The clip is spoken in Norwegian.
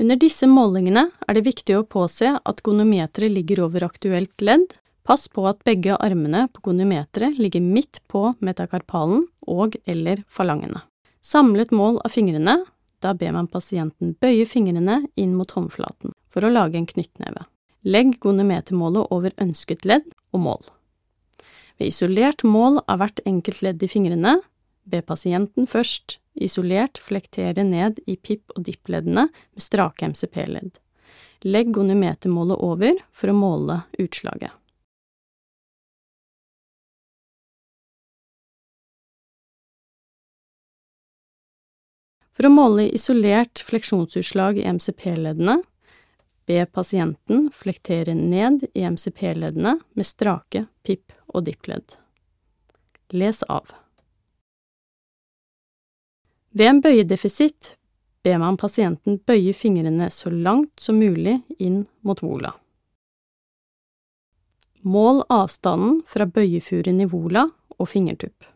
Under disse målingene er det viktig å påse at gonometeret ligger over aktuelt ledd. Pass på at begge armene på gonometeret ligger midt på metakarpalen og eller falangene. Samlet mål av fingrene, da ber man pasienten bøye fingrene inn mot håndflaten for å lage en knyttneve. Legg gonometermålet over ønsket ledd og mål. Ved isolert mål av hvert enkelt ledd i fingrene, be pasienten først isolert flektere ned i pip- og dippleddene med strake MCP-ledd. Legg goniometermålet over for å måle utslaget. For å måle isolert fleksjonsutslag i MCP-leddene, be pasienten flektere ned i MCP-leddene med strake pip- og dippledd. Les av. Ved en bøyedefisitt ber man pasienten bøye fingrene så langt som mulig inn mot vola. Mål avstanden fra bøyefuren i vola og fingertupp.